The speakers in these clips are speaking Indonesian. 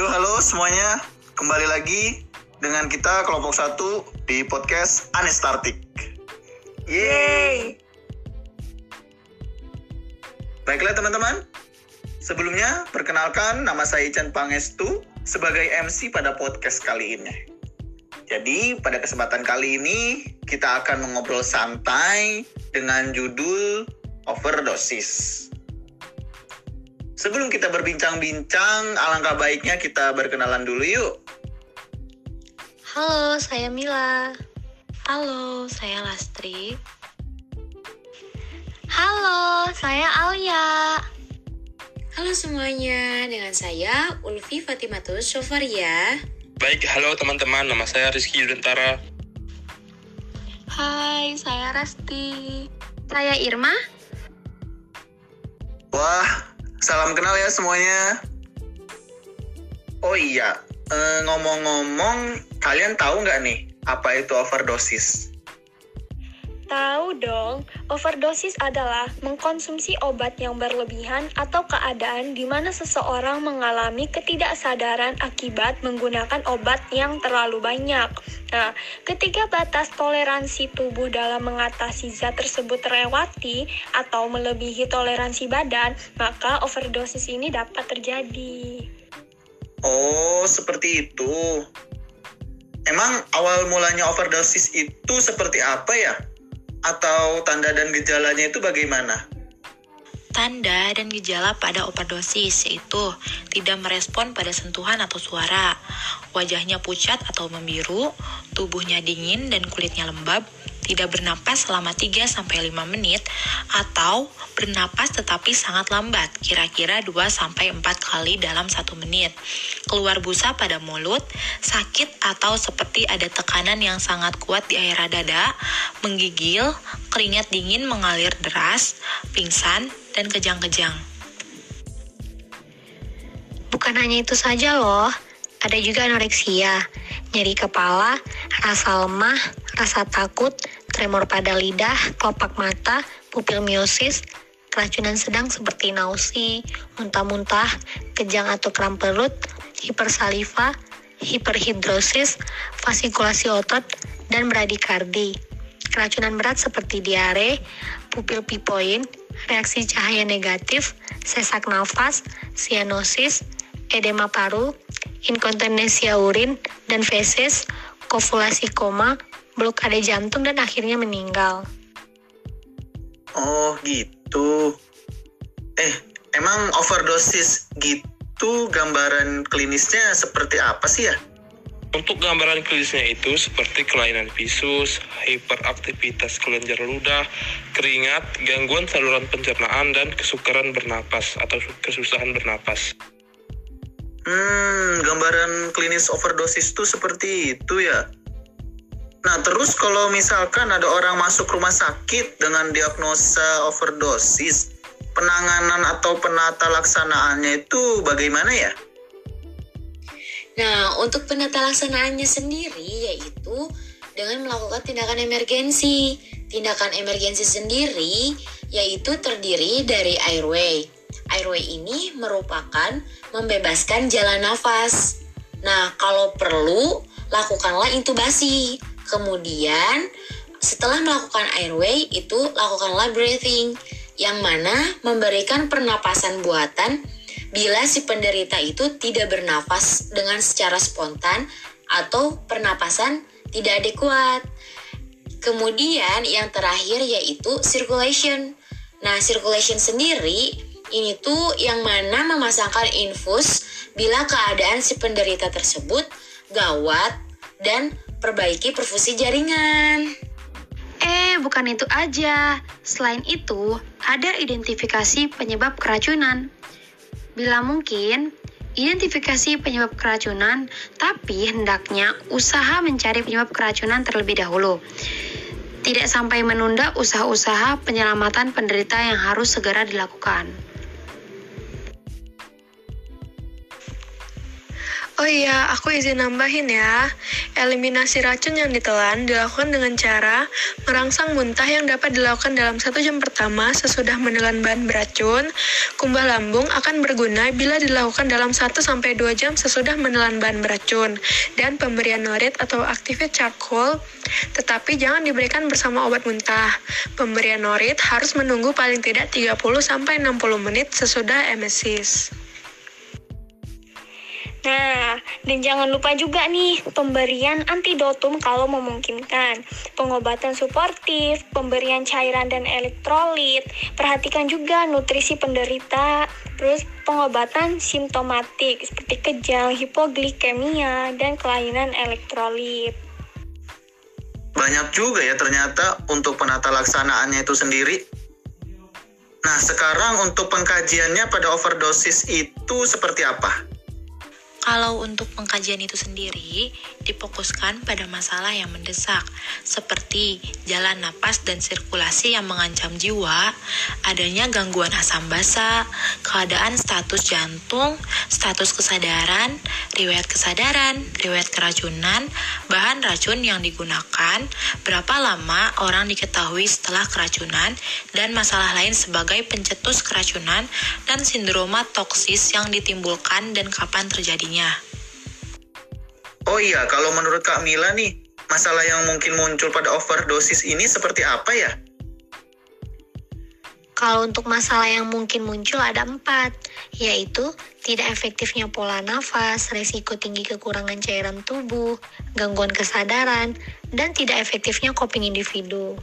Yuk halo semuanya, kembali lagi dengan kita kelompok satu di podcast Anestartik. Yeay! Baiklah teman-teman, sebelumnya perkenalkan nama saya Ican Pangestu sebagai MC pada podcast kali ini. Jadi pada kesempatan kali ini kita akan mengobrol santai dengan judul overdosis. Sebelum kita berbincang-bincang, alangkah baiknya kita berkenalan dulu yuk. Halo, saya Mila. Halo, saya Lastri. Halo, saya Alia. Halo semuanya, dengan saya Ulfi Fatimatus Sofaria. Baik, halo teman-teman, nama saya Rizky Yudentara. Hai, saya Rasti. Saya Irma. Wah, salam kenal ya semuanya. Oh iya, eh, ngomong-ngomong, kalian tahu nggak nih apa itu overdosis? Tahu dong, overdosis adalah mengkonsumsi obat yang berlebihan atau keadaan di mana seseorang mengalami ketidaksadaran akibat menggunakan obat yang terlalu banyak. Nah, ketika batas toleransi tubuh dalam mengatasi zat tersebut terlewati atau melebihi toleransi badan, maka overdosis ini dapat terjadi. Oh, seperti itu. Emang awal mulanya overdosis itu seperti apa ya? Atau tanda dan gejalanya itu bagaimana? Tanda dan gejala pada overdosis yaitu tidak merespon pada sentuhan atau suara, wajahnya pucat atau membiru, tubuhnya dingin dan kulitnya lembab, tidak bernapas selama 3-5 menit, atau bernapas tetapi sangat lambat, kira-kira 2-4 kali dalam 1 menit. Keluar busa pada mulut, sakit atau seperti ada tekanan yang sangat kuat di area dada, menggigil, keringat dingin mengalir deras, pingsan, dan kejang-kejang. Bukan hanya itu saja loh, ada juga anoreksia, nyeri kepala, rasa lemah, rasa takut, tremor pada lidah, kelopak mata, pupil miosis, keracunan sedang seperti nausi, muntah-muntah, kejang atau kram perut, hipersaliva, hiperhidrosis, fasikulasi otot, dan bradikardi. Keracunan berat seperti diare, pupil pipoin, reaksi cahaya negatif, sesak nafas, sianosis, edema paru, inkontinensia urin dan feses, kovulasi koma, blokade jantung dan akhirnya meninggal. Oh, gitu. Eh, emang overdosis gitu gambaran klinisnya seperti apa sih ya? Untuk gambaran klinisnya itu seperti kelainan visus, hiperaktivitas kelenjar ludah, keringat, gangguan saluran pencernaan, dan kesukaran bernapas atau kesusahan bernapas. Hmm, gambaran klinis overdosis itu seperti itu ya. Nah, terus kalau misalkan ada orang masuk rumah sakit dengan diagnosa overdosis, penanganan atau penata laksanaannya itu bagaimana ya? Nah, untuk penata laksanaannya sendiri yaitu dengan melakukan tindakan emergensi. Tindakan emergensi sendiri yaitu terdiri dari airway. Airway ini merupakan membebaskan jalan nafas. Nah, kalau perlu, lakukanlah intubasi. Kemudian, setelah melakukan airway, itu lakukanlah breathing, yang mana memberikan pernapasan buatan bila si penderita itu tidak bernafas dengan secara spontan atau pernapasan tidak adekuat. Kemudian yang terakhir yaitu circulation. Nah, circulation sendiri ini tuh yang mana memasangkan infus bila keadaan si penderita tersebut gawat dan perbaiki perfusi jaringan. Eh, bukan itu aja. Selain itu, ada identifikasi penyebab keracunan. Bila mungkin, identifikasi penyebab keracunan, tapi hendaknya usaha mencari penyebab keracunan terlebih dahulu. Tidak sampai menunda usaha-usaha penyelamatan penderita yang harus segera dilakukan. Oh iya, aku izin nambahin ya. Eliminasi racun yang ditelan dilakukan dengan cara merangsang muntah yang dapat dilakukan dalam satu jam pertama sesudah menelan bahan beracun. Kumbah lambung akan berguna bila dilakukan dalam 1-2 jam sesudah menelan bahan beracun. Dan pemberian norit atau activate charcoal, tetapi jangan diberikan bersama obat muntah. Pemberian norit harus menunggu paling tidak 30-60 menit sesudah emesis. Nah, dan jangan lupa juga nih pemberian antidotum kalau memungkinkan, pengobatan suportif, pemberian cairan dan elektrolit, perhatikan juga nutrisi penderita, terus pengobatan simptomatik seperti kejang, hipoglikemia, dan kelainan elektrolit. Banyak juga ya ternyata untuk penata laksanaannya itu sendiri. Nah, sekarang untuk pengkajiannya pada overdosis itu seperti apa? Kalau untuk pengkajian itu sendiri, difokuskan pada masalah yang mendesak, seperti jalan napas dan sirkulasi yang mengancam jiwa, adanya gangguan asam basa, keadaan status jantung, status kesadaran, riwayat kesadaran, riwayat keracunan, bahan racun yang digunakan, berapa lama orang diketahui setelah keracunan, dan masalah lain sebagai pencetus keracunan dan sindroma toksis yang ditimbulkan dan kapan terjadi Oh iya, kalau menurut Kak Mila nih, masalah yang mungkin muncul pada overdosis ini seperti apa ya? Kalau untuk masalah yang mungkin muncul ada empat, yaitu tidak efektifnya pola nafas, resiko tinggi kekurangan cairan tubuh, gangguan kesadaran, dan tidak efektifnya coping individu.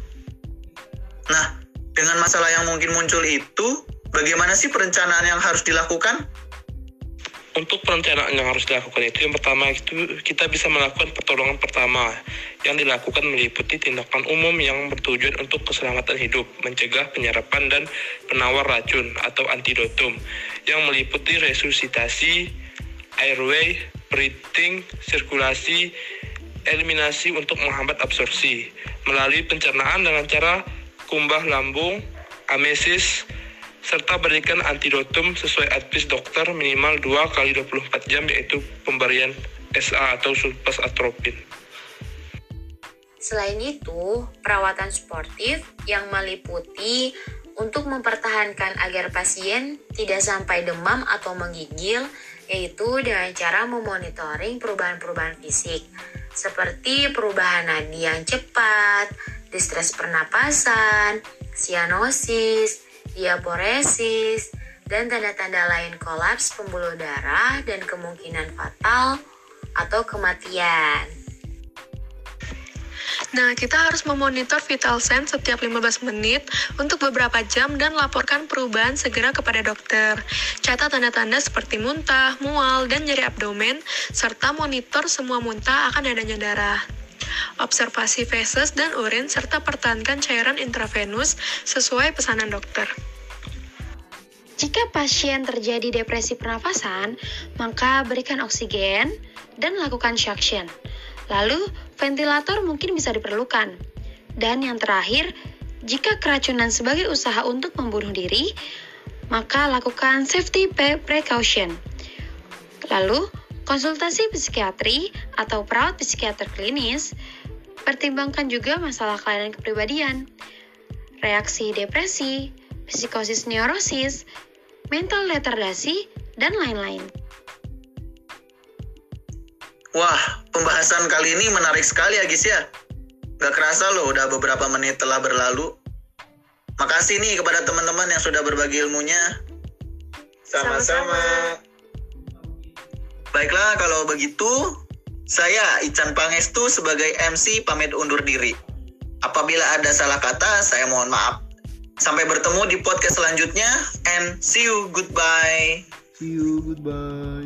Nah, dengan masalah yang mungkin muncul itu, bagaimana sih perencanaan yang harus dilakukan? Untuk perencanaan yang harus dilakukan itu yang pertama itu kita bisa melakukan pertolongan pertama. Yang dilakukan meliputi tindakan umum yang bertujuan untuk keselamatan hidup, mencegah penyerapan dan penawar racun atau antidotum. Yang meliputi resusitasi, airway, breathing, sirkulasi, eliminasi untuk menghambat absorpsi. Melalui pencernaan dengan cara kumbah lambung, amesis, serta berikan antidotum sesuai advis dokter minimal 2 kali 24 jam yaitu pemberian SA atau sulfas atropin. Selain itu, perawatan sportif yang meliputi untuk mempertahankan agar pasien tidak sampai demam atau menggigil, yaitu dengan cara memonitoring perubahan-perubahan fisik, seperti perubahan nadi yang cepat, distres pernapasan, sianosis, diaporesis, dan tanda-tanda lain kolaps pembuluh darah dan kemungkinan fatal atau kematian. Nah, kita harus memonitor vital sign setiap 15 menit untuk beberapa jam dan laporkan perubahan segera kepada dokter. Catat tanda-tanda seperti muntah, mual, dan nyeri abdomen, serta monitor semua muntah akan adanya darah observasi feses dan urin, serta pertahankan cairan intravenus sesuai pesanan dokter. Jika pasien terjadi depresi pernafasan, maka berikan oksigen dan lakukan suction. Lalu, ventilator mungkin bisa diperlukan. Dan yang terakhir, jika keracunan sebagai usaha untuk membunuh diri, maka lakukan safety precaution. Lalu, konsultasi psikiatri atau perawat psikiater klinis, pertimbangkan juga masalah kelainan kepribadian, reaksi depresi, psikosis neurosis, mental retardasi, dan lain-lain. Wah, pembahasan kali ini menarik sekali ya guys ya. Gak kerasa loh udah beberapa menit telah berlalu. Makasih nih kepada teman-teman yang sudah berbagi ilmunya. Sama-sama. Baiklah kalau begitu, saya Ican Pangestu sebagai MC pamit undur diri. Apabila ada salah kata, saya mohon maaf. Sampai bertemu di podcast selanjutnya and see you goodbye. See you goodbye.